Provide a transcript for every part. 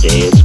days.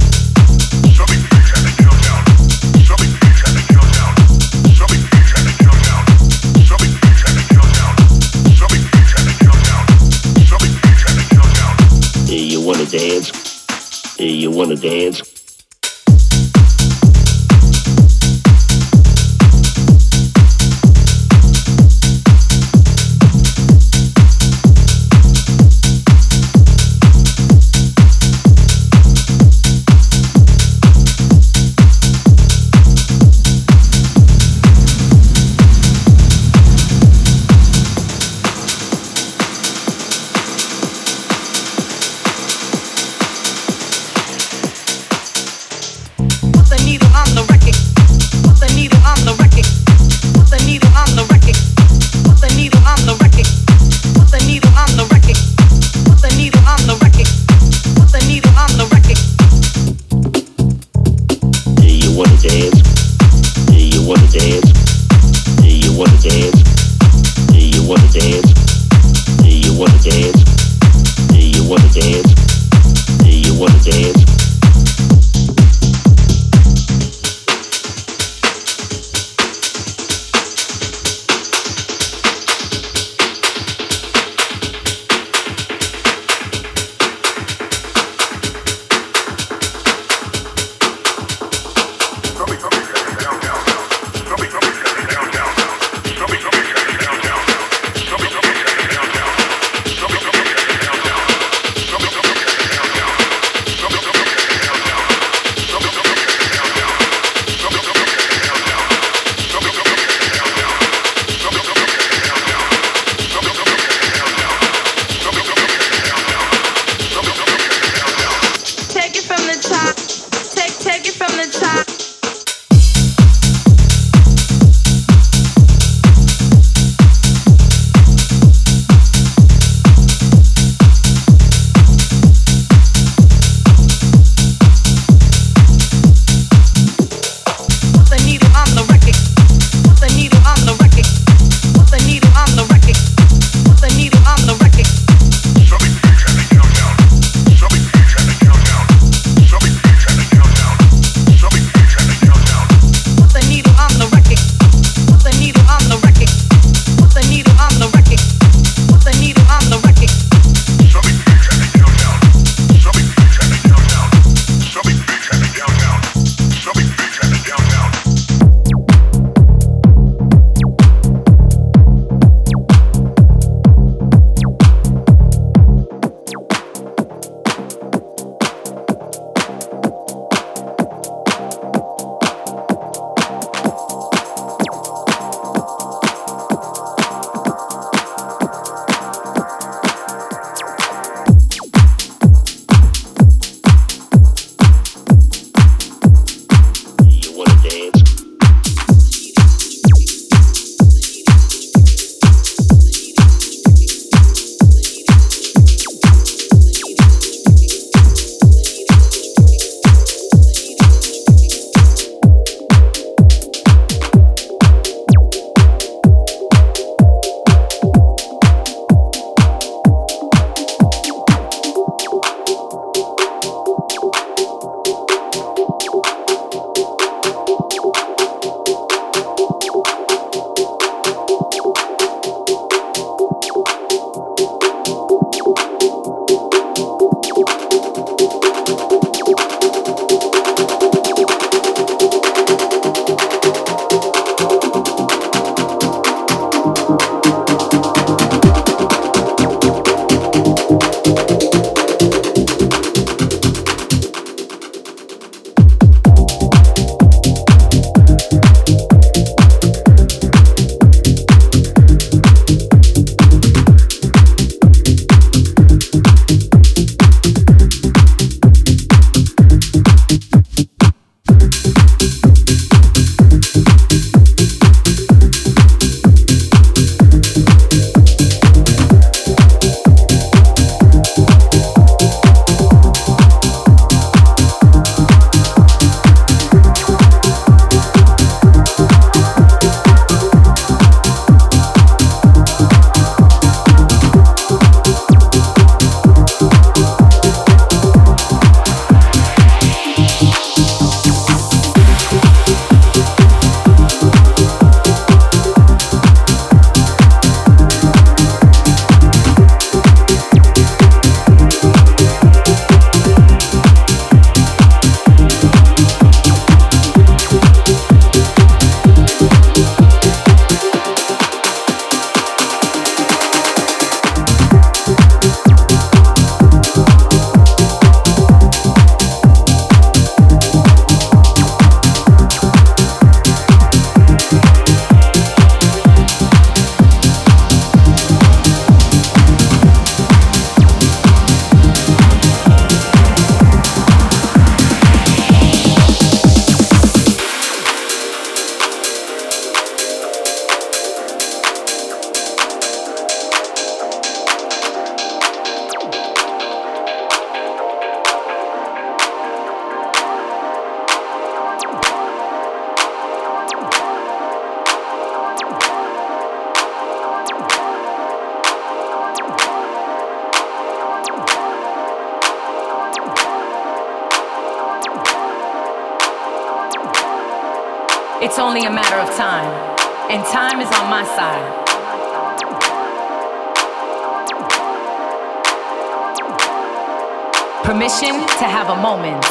Permission to have a moment.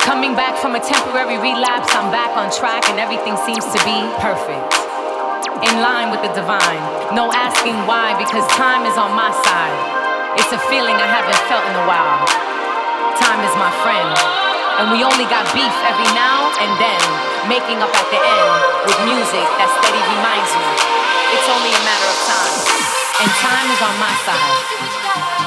Coming back from a temporary relapse, I'm back on track and everything seems to be perfect. In line with the divine. No asking why, because time is on my side. It's a feeling I haven't felt in a while. Time is my friend. And we only got beef every now and then, making up at the end with music that steady reminds you. It's only a matter of time. And time is on my side.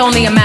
Only a matter